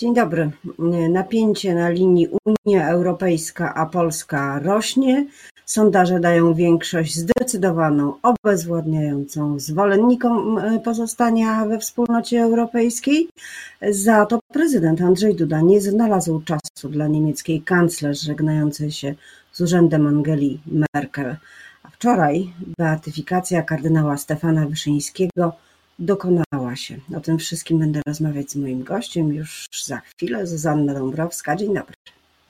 Dzień dobry. Napięcie na linii Unia Europejska a Polska rośnie. Sondaże dają większość zdecydowaną, obezwładniającą zwolennikom e, pozostania we wspólnocie europejskiej. Za to prezydent Andrzej Duda nie znalazł czasu dla niemieckiej kanclerz żegnającej się z urzędem Angeli Merkel. A wczoraj beatyfikacja kardynała Stefana Wyszyńskiego dokonała się. O tym wszystkim będę rozmawiać z moim gościem już za chwilę. Zuzanna Dąbrowska. Dzień dobry.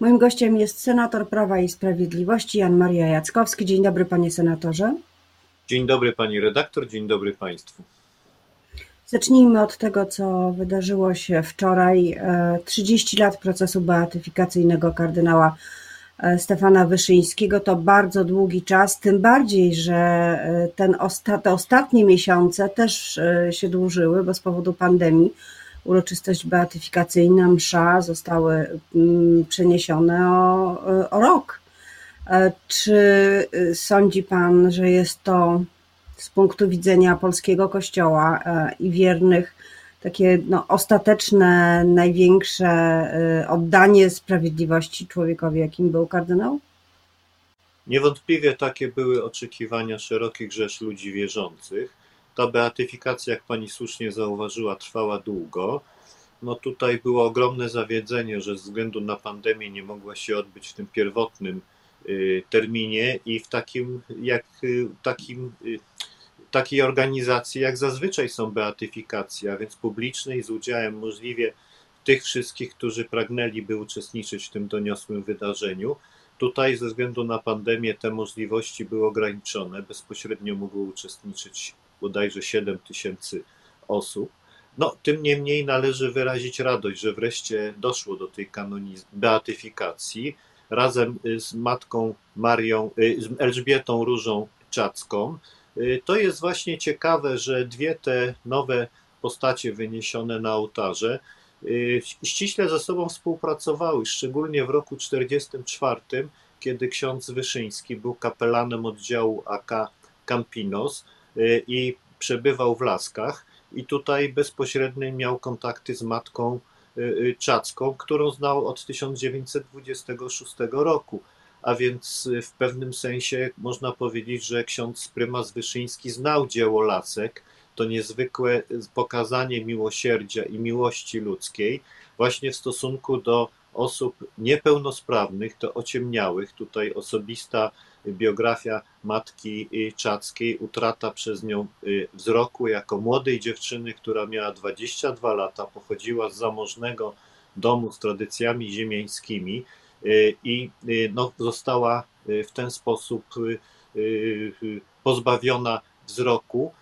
Moim gościem jest senator Prawa i Sprawiedliwości Jan Maria Jackowski. Dzień dobry panie senatorze. Dzień dobry pani redaktor, dzień dobry państwu. Zacznijmy od tego, co wydarzyło się wczoraj. 30 e, lat procesu beatyfikacyjnego kardynała Stefana Wyszyńskiego to bardzo długi czas, tym bardziej, że e, ten osta te ostatnie miesiące też e, się dłużyły, bo z powodu pandemii uroczystość beatyfikacyjna, msza zostały mm, przeniesione o, o rok. Czy sądzi Pan, że jest to z punktu widzenia polskiego kościoła i wiernych takie no, ostateczne, największe y, oddanie sprawiedliwości człowiekowi, jakim był kardynał? Niewątpliwie takie były oczekiwania szerokich rzesz ludzi wierzących. Ta beatyfikacja, jak pani słusznie zauważyła, trwała długo. No tutaj było ogromne zawiedzenie, że ze względu na pandemię nie mogła się odbyć w tym pierwotnym y, terminie i w takim, jak y, takim takiej organizacji, jak zazwyczaj są beatyfikacje, a więc publicznej, z udziałem możliwie tych wszystkich, którzy pragnęliby uczestniczyć w tym doniosłym wydarzeniu. Tutaj ze względu na pandemię te możliwości były ograniczone. Bezpośrednio mogło uczestniczyć bodajże 7 tysięcy osób. No, tym niemniej należy wyrazić radość, że wreszcie doszło do tej kanoniz- beatyfikacji razem z matką Marią, y, z Elżbietą Różą Czacką, Y, to jest właśnie ciekawe, że dwie te nowe postacie wyniesione na ołtarze y, ściśle ze sobą współpracowały, szczególnie w roku 1944, kiedy ksiądz Wyszyński był kapelanem oddziału AK Campinos y, i przebywał w Laskach i tutaj bezpośrednio miał kontakty z matką Czacką, którą znał od 1926 roku a więc w pewnym sensie można powiedzieć, że ksiądz prymas Wyszyński znał dzieło Lasek, to niezwykłe pokazanie miłosierdzia i miłości ludzkiej właśnie w stosunku do osób niepełnosprawnych, to ociemniałych. Tutaj osobista biografia matki Czackiej, utrata przez nią y, wzroku jako młodej dziewczyny, która miała 22 lata, pochodziła z zamożnego domu z tradycjami ziemiańskimi Y, i y, no, została y, w ten sposób pozbawiona wzroku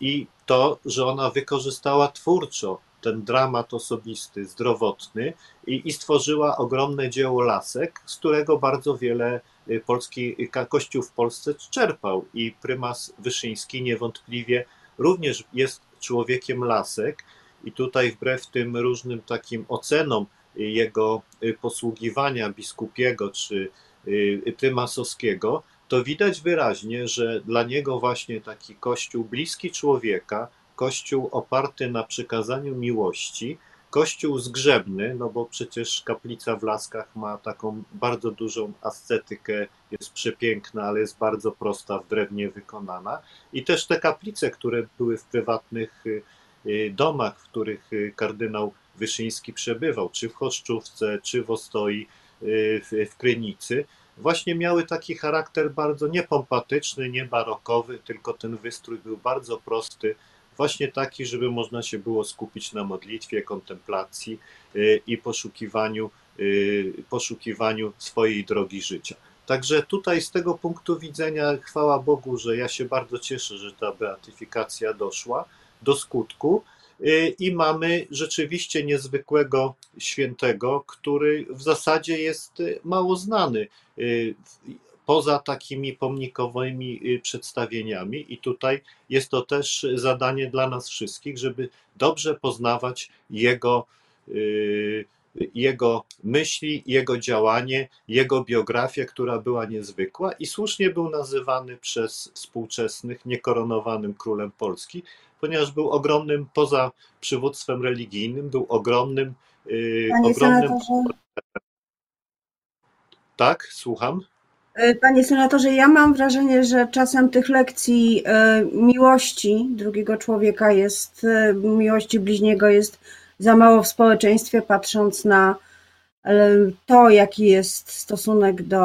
i to, że ona wykorzystała twórczo ten dramat osobisty, zdrowotny i, i stworzyła ogromne dzieło lasek, z którego bardzo wiele polski kościół w Polsce czerpał. I prymas Wyszyński niewątpliwie również jest człowiekiem lasek. I tutaj wbrew tym różnym takim ocenom jego y, posługiwania biskupiego czy y, prymasowskiego, to widać wyraźnie, że dla niego właśnie taki kościół bliski człowieka, kościół oparty na przykazaniu miłości, kościół zgrzebny, no bo przecież kaplica w Laskach ma taką bardzo dużą ascetykę, jest przepiękna, ale jest bardzo prosta, w drewnie wykonana. I też te kaplice, które były w prywatnych y, domach, w których kardynał Wyszyński przebywał, czy w Choszczówce, czy w Ostoi, y, w, w Krynicy, właśnie miały taki charakter bardzo niepompatyczny, nie barokowy, tylko ten wystrój był bardzo prosty, właśnie taki, żeby można się było skupić na modlitwie, kontemplacji y, i poszukiwaniu, y, poszukiwaniu swojej drogi życia. Także tutaj z tego punktu widzenia, chwała Bogu, że ja się bardzo cieszę, że ta beatyfikacja doszła do skutku i mamy rzeczywiście niezwykłego świętego, który w zasadzie jest y, mało znany y, poza takimi pomnikowymi przedstawieniami, i tutaj jest to też zadanie dla nas wszystkich, żeby dobrze poznawać jego, jego myśli, jego działanie, jego biografię, która była niezwykła i słusznie był nazywany przez współczesnych niekoronowanym królem Polski, ponieważ był ogromnym, poza przywództwem religijnym, był ogromnym. Y, Panie ogromnym... senatorze. Tak, słucham. Y, panie senatorze, ja mam wrażenie, że czasem tych lekcji y, miłości drugiego człowieka jest, miłości bliźniego jest za mało w społeczeństwie, patrząc na to, jaki jest stosunek do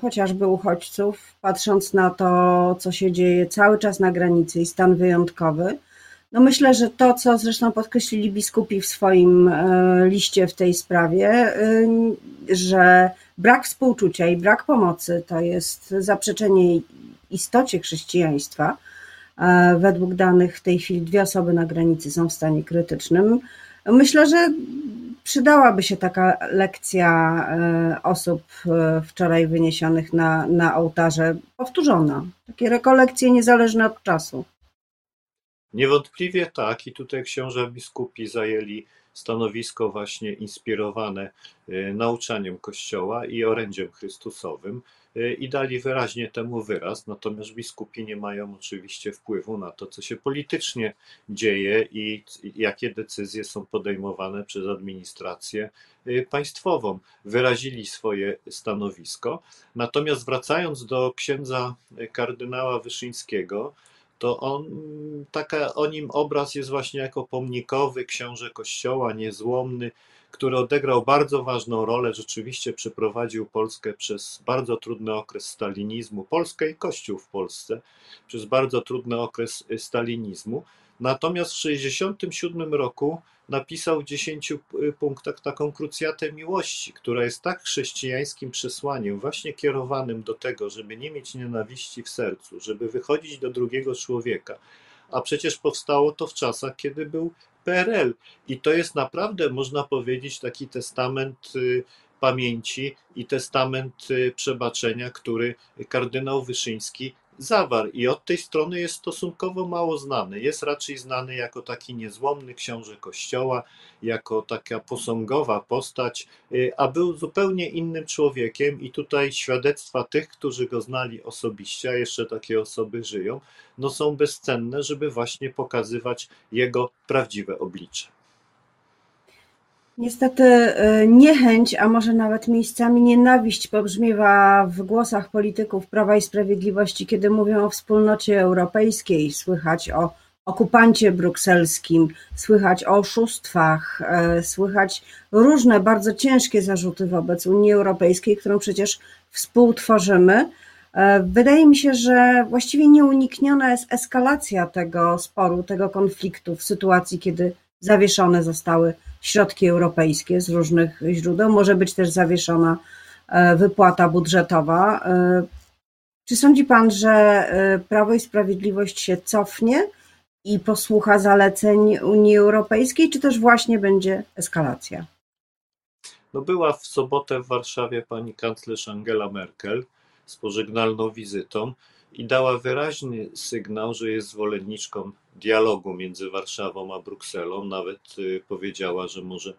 chociażby uchodźców, patrząc na to, co się dzieje cały czas na granicy i stan wyjątkowy, no myślę, że to, co zresztą podkreślili biskupi w swoim e, liście w tej sprawie, y, że brak współczucia i brak pomocy to jest zaprzeczenie istocie chrześcijaństwa. E, według danych w tej chwili dwie osoby na granicy są w stanie krytycznym. Myślę, że przydałaby się taka lekcja e, osób e, wczoraj wyniesionych na, na ołtarze, powtórzona. Takie rekolekcje niezależne od czasu. Niewątpliwie tak, i tutaj książę biskupi zajęli stanowisko właśnie inspirowane e, nauczaniem Kościoła i orędziem Chrystusowym. Y, i dali wyraźnie temu wyraz, natomiast biskupi nie mają oczywiście wpływu na to, co się politycznie dzieje i jakie decyzje są podejmowane przez administrację y, państwową. Wyrazili swoje stanowisko. Natomiast wracając do księdza kardynała Wyszyńskiego, to on, taka o nim obraz jest właśnie jako pomnikowy książę kościoła, niezłomny, który odegrał bardzo ważną rolę, rzeczywiście przeprowadził Polskę przez bardzo trudny okres stalinizmu, Polskę i Kościół w Polsce, przez bardzo trudny okres stalinizmu. Natomiast w 1967 roku napisał w 10 y, punktach taką krucjatę miłości, która jest tak chrześcijańskim przesłaniem, właśnie kierowanym do tego, żeby nie mieć nienawiści w sercu, żeby wychodzić do drugiego człowieka. A przecież powstało to w czasach, kiedy był PRL. I to jest naprawdę, można powiedzieć, taki testament y, pamięci i testament y, przebaczenia, który kardynał Wyszyński zawarł. I od tej strony jest stosunkowo mało znany. Jest raczej znany jako taki niezłomny książę Kościoła, jako taka posągowa postać, y, a był zupełnie innym człowiekiem. I tutaj świadectwa tych, którzy go znali osobiście, a jeszcze takie osoby żyją, no są bezcenne, żeby właśnie pokazywać jego prawdziwe oblicze. Niestety e, niechęć, a może nawet miejscami nienawiść pobrzmiewa w głosach polityków Prawa i Sprawiedliwości, kiedy mówią o wspólnocie europejskiej. Słychać o okupancie brukselskim, słychać o oszustwach, e, słychać różne bardzo ciężkie zarzuty wobec Unii Europejskiej, którą przecież współtworzymy. E, wydaje mi się, że właściwie nieunikniona jest eskalacja tego sporu, tego konfliktu w sytuacji, kiedy zawieszone zostały środki europejskie z różnych źródeł. Może być też zawieszona e, wypłata budżetowa. E, czy sądzi Pan, że e, Prawo i Sprawiedliwość się cofnie i posłucha zaleceń Unii Europejskiej, czy też właśnie będzie eskalacja? No była w sobotę w Warszawie pani kanclerz Angela Merkel z pożegnalną wizytą i dała wyraźny sygnał, że jest zwolenniczką dialogu między Warszawą a Brukselą. Nawet y, powiedziała, że może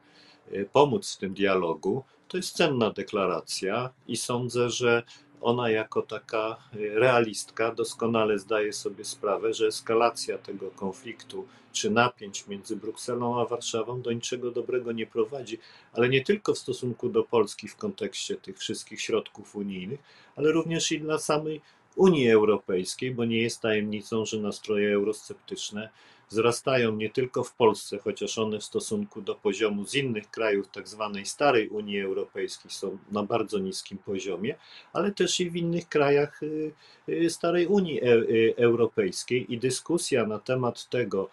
y, pomóc w tym dialogu. To jest cenna deklaracja i sądzę, że ona jako taka y, realistka doskonale zdaje sobie sprawę, że eskalacja tego konfliktu czy napięć między Brukselą a Warszawą do niczego dobrego nie prowadzi, ale nie tylko w stosunku do Polski w kontekście tych wszystkich środków unijnych, ale również i dla samej Unii Europejskiej, bo nie jest tajemnicą, że nastroje eurosceptyczne wzrastają nie tylko w Polsce, chociaż one w stosunku do poziomu z innych krajów tak zwanej starej Unii Europejskiej są na bardzo niskim poziomie, ale też i w innych krajach y, y, starej Unii e, y, Europejskiej. I dyskusja na temat tego,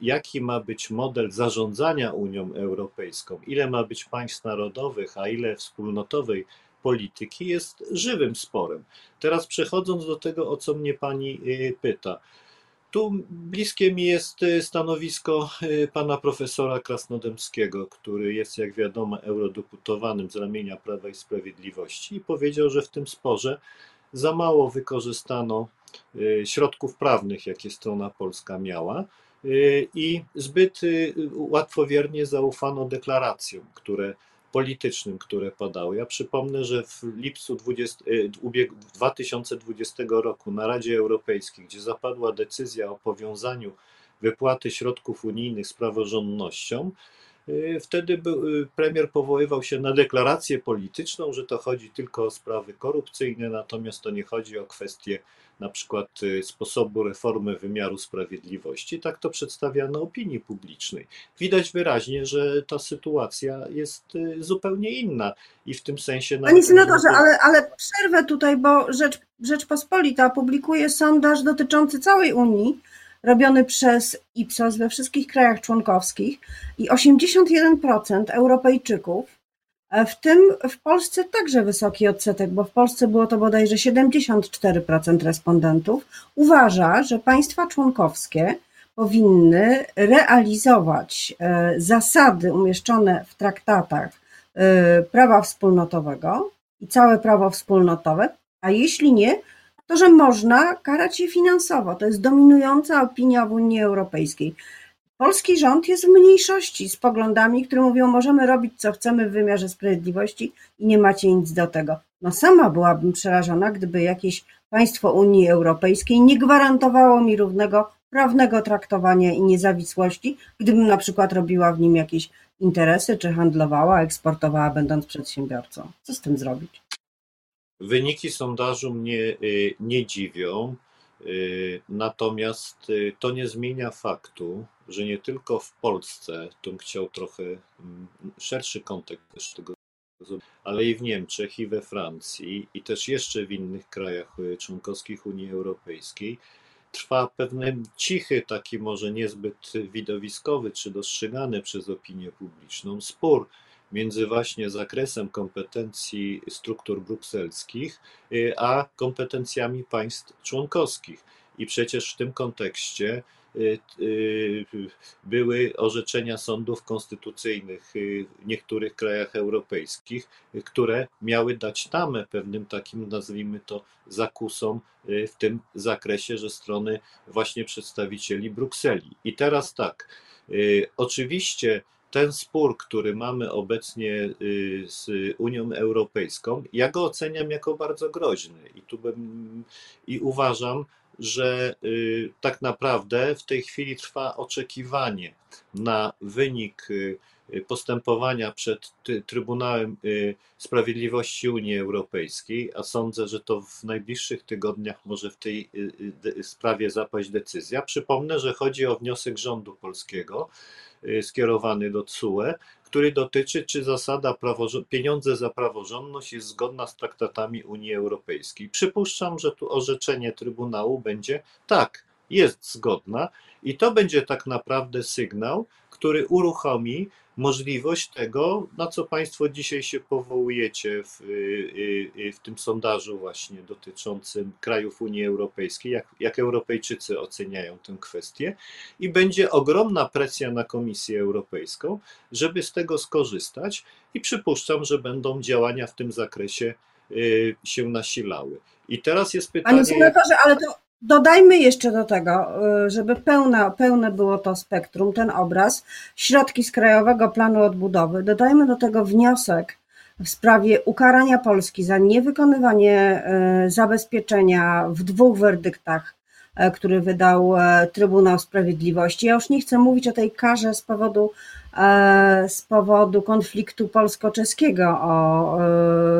jaki ma być model zarządzania Unią Europejską, ile ma być państw narodowych, a ile wspólnotowej polityki jest żywym sporem. Teraz przechodząc do tego, o co mnie pani y, pyta. Tu bliskie mi jest y, stanowisko y, pana profesora Krasnodębskiego, który jest, jak wiadomo, eurodeputowanym z ramienia Prawa i Sprawiedliwości i powiedział, że w tym sporze za mało wykorzystano środków prawnych, jakie strona polska miała i zbyt łatwowiernie zaufano deklaracjom, które politycznym, które padały. Ja przypomnę, że w lipcu 20, 2020 e, roku na Radzie Europejskiej, gdzie zapadła decyzja o powiązaniu wypłaty środków unijnych z praworządnością, Y, wtedy był, y, premier powoływał się na deklarację polityczną, że to chodzi tylko o sprawy korupcyjne, natomiast to nie chodzi o kwestie na przykład y, sposobu reformy wymiaru sprawiedliwości. Tak to przedstawiano opinii publicznej. Widać wyraźnie, że ta sytuacja jest zupełnie inna i w tym sensie. Panie senatorze, ale, ale przerwę tutaj, bo Rzecz, Rzeczpospolita publikuje sondaż dotyczący całej Unii robiony przez Ipsos we wszystkich krajach członkowskich i 81% Europejczyków, e, w tym w Polsce także wysoki odsetek, bo w Polsce było to bodajże 74% respondentów, uważa, że państwa członkowskie powinny realizować e, zasady umieszczone w traktatach e, prawa wspólnotowego i całe prawo wspólnotowe, a jeśli nie, to, że można karać je finansowo. To jest dominująca opinia w Unii Europejskiej. Polski rząd jest w mniejszości z poglądami, które mówią, możemy robić co chcemy w wymiarze sprawiedliwości i nie macie nic do tego. No sama byłabym przerażona, gdyby jakieś państwo Unii Europejskiej nie gwarantowało mi równego prawnego traktowania i niezawisłości, gdybym na przykład robiła w nim jakieś interesy, czy handlowała, eksportowała, będąc przedsiębiorcą. Co z tym zrobić? Wyniki sondażu mnie y, nie dziwią, y, natomiast y, to nie zmienia faktu, że nie tylko w Polsce, tu bym chciał trochę mm, szerszy kontekst tego ale i w Niemczech, i we Francji, i też jeszcze w innych krajach członkowskich Unii Europejskiej trwa pewien cichy, taki może niezbyt widowiskowy czy dostrzegany przez opinię publiczną spór między właśnie zakresem kompetencji struktur brukselskich y, a kompetencjami państw członkowskich. I przecież w tym kontekście y, y, były orzeczenia sądów konstytucyjnych w niektórych krajach europejskich, które miały dać tamę pewnym takim, nazwijmy to, zakusom w tym zakresie, że strony właśnie przedstawicieli Brukseli. I teraz tak, oczywiście ten spór, który mamy obecnie y, z Unią Europejską, ja go oceniam jako bardzo groźny. I tu bym, i uważam, że y, tak naprawdę w tej chwili trwa oczekiwanie na wynik y, postępowania przed Trybunałem Sprawiedliwości Unii Europejskiej, a sądzę, że to w najbliższych tygodniach może w tej sprawie zapaść decyzja. Przypomnę, że chodzi o wniosek rządu polskiego Y, skierowany do TSUE, który dotyczy, czy zasada pieniądze za praworządność jest zgodna z traktatami Unii Europejskiej. Przypuszczam, że tu orzeczenie Trybunału będzie tak, jest zgodna i to będzie tak naprawdę sygnał, który uruchomi możliwość tego, na co Państwo dzisiaj się powołujecie w, y, y, w tym sondażu właśnie dotyczącym krajów Unii Europejskiej, jak, jak Europejczycy oceniają tę kwestię i będzie ogromna presja na Komisję Europejską, żeby z tego skorzystać i przypuszczam, że będą działania w tym zakresie y, się nasilały. I teraz jest pytanie... Panie senatorze, ale to Dodajmy jeszcze do tego, y, żeby pełne, było to spektrum, ten obraz, środki z Krajowego Planu Odbudowy. Dodajmy do tego wniosek w sprawie ukarania Polski za niewykonywanie y, zabezpieczenia w dwóch werdyktach, y, który wydał Trybunał Sprawiedliwości. Ja już nie chcę mówić o tej karze z powodu, z powodu konfliktu polsko-czeskiego o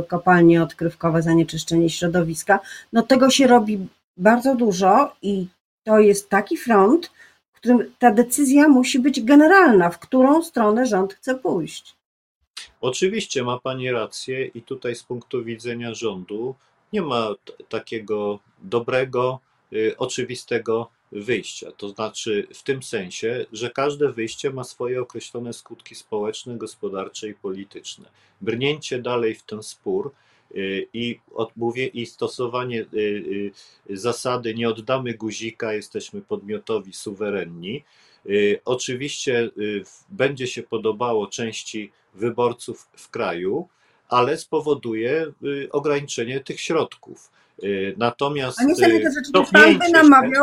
kopalnie odkrywkowe, zanieczyszczenie środowiska. No tego się robi bardzo dużo i to jest taki front, w którym ta decyzja musi być generalna, w którą stronę rząd chce pójść. Oczywiście ma Pani rację, i tutaj z punktu widzenia rządu nie ma takiego dobrego, y, oczywistego wyjścia. To znaczy w tym sensie, że każde wyjście ma swoje określone skutki społeczne, gospodarcze i polityczne. Brnięcie dalej w ten spór i odmówię i stosowanie y, y, zasady nie oddamy guzika, jesteśmy podmiotowi suwerenni. Oczywiście będzie się podobało części wyborców w kraju, ale spowoduje ograniczenie tych środków. Natomiast cofnięcie się,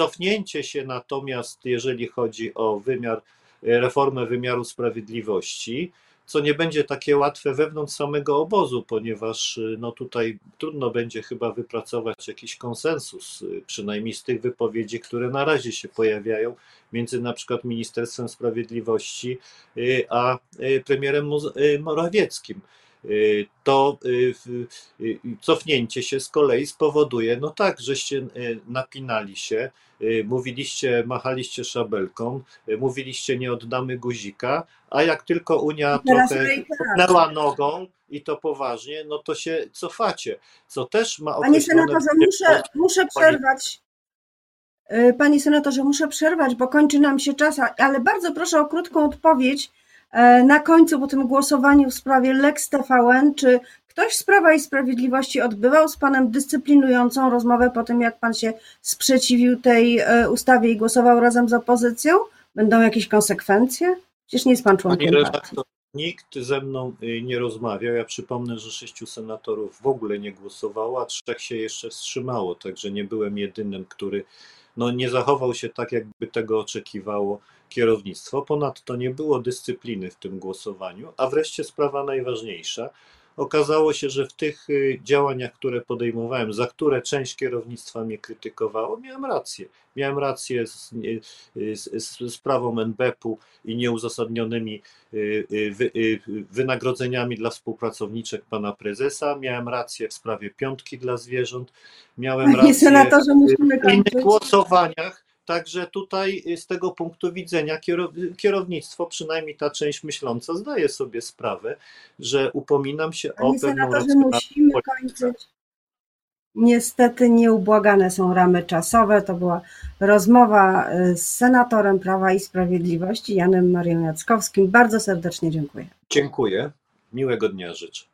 cofnięcie się natomiast, jeżeli chodzi o wymiar, reformę wymiaru sprawiedliwości, co nie będzie takie łatwe wewnątrz samego obozu, ponieważ no tutaj trudno będzie chyba wypracować jakiś konsensus, przynajmniej z tych wypowiedzi, które na razie się pojawiają między na przykład Ministerstwem Sprawiedliwości a premierem Morawieckim. Y, to y, y, cofnięcie się z kolei spowoduje, no tak, żeście napinali się, mówiliście, machaliście szabelką, mówiliście nie oddamy guzika, a jak tylko Unia trochę kopnęła nogą i to poważnie, no to się cofacie, co też ma Panie senatorze, muszę, muszę przerwać. Panie senatorze, muszę przerwać, bo kończy nam się czas, ale bardzo proszę o krótką odpowiedź na końcu po tym głosowaniu w sprawie Lex TVN, czy ktoś z Prawa i Sprawiedliwości odbywał z Panem dyscyplinującą rozmowę po tym, jak Pan się sprzeciwił tej e, ustawie i głosował razem z opozycją? Będą jakieś konsekwencje? Przecież nie jest Pan członkiem Pani redaktor, Nikt ze mną y, nie rozmawiał. Ja przypomnę, że sześciu senatorów w ogóle nie głosowało, a trzech się jeszcze wstrzymało, także nie byłem jedynym, który no, nie zachował się tak, jakby tego oczekiwało kierownictwo. Ponadto nie było dyscypliny w tym głosowaniu, a wreszcie sprawa najważniejsza. Okazało się, że w tych y, działaniach, które podejmowałem, za które część kierownictwa mnie krytykowało, miałem rację. Miałem rację z, y, z, z sprawą NBP-u i nieuzasadnionymi y, wynagrodzeniami dla współpracowniczek pana prezesa. Miałem rację w sprawie piątki dla zwierząt. Miałem rację w innych głosowaniach Także tutaj y, z tego punktu widzenia kierownictwo, przynajmniej ta część myśląca, zdaje sobie sprawę, że upominam się Panie o pewną musimy kończyć. Niestety nieubłagane są ramy czasowe. To była rozmowa y, z senatorem Prawa i Sprawiedliwości Janem Marią Jackowskim. Bardzo serdecznie dziękuję. Dziękuję. Miłego dnia życzę.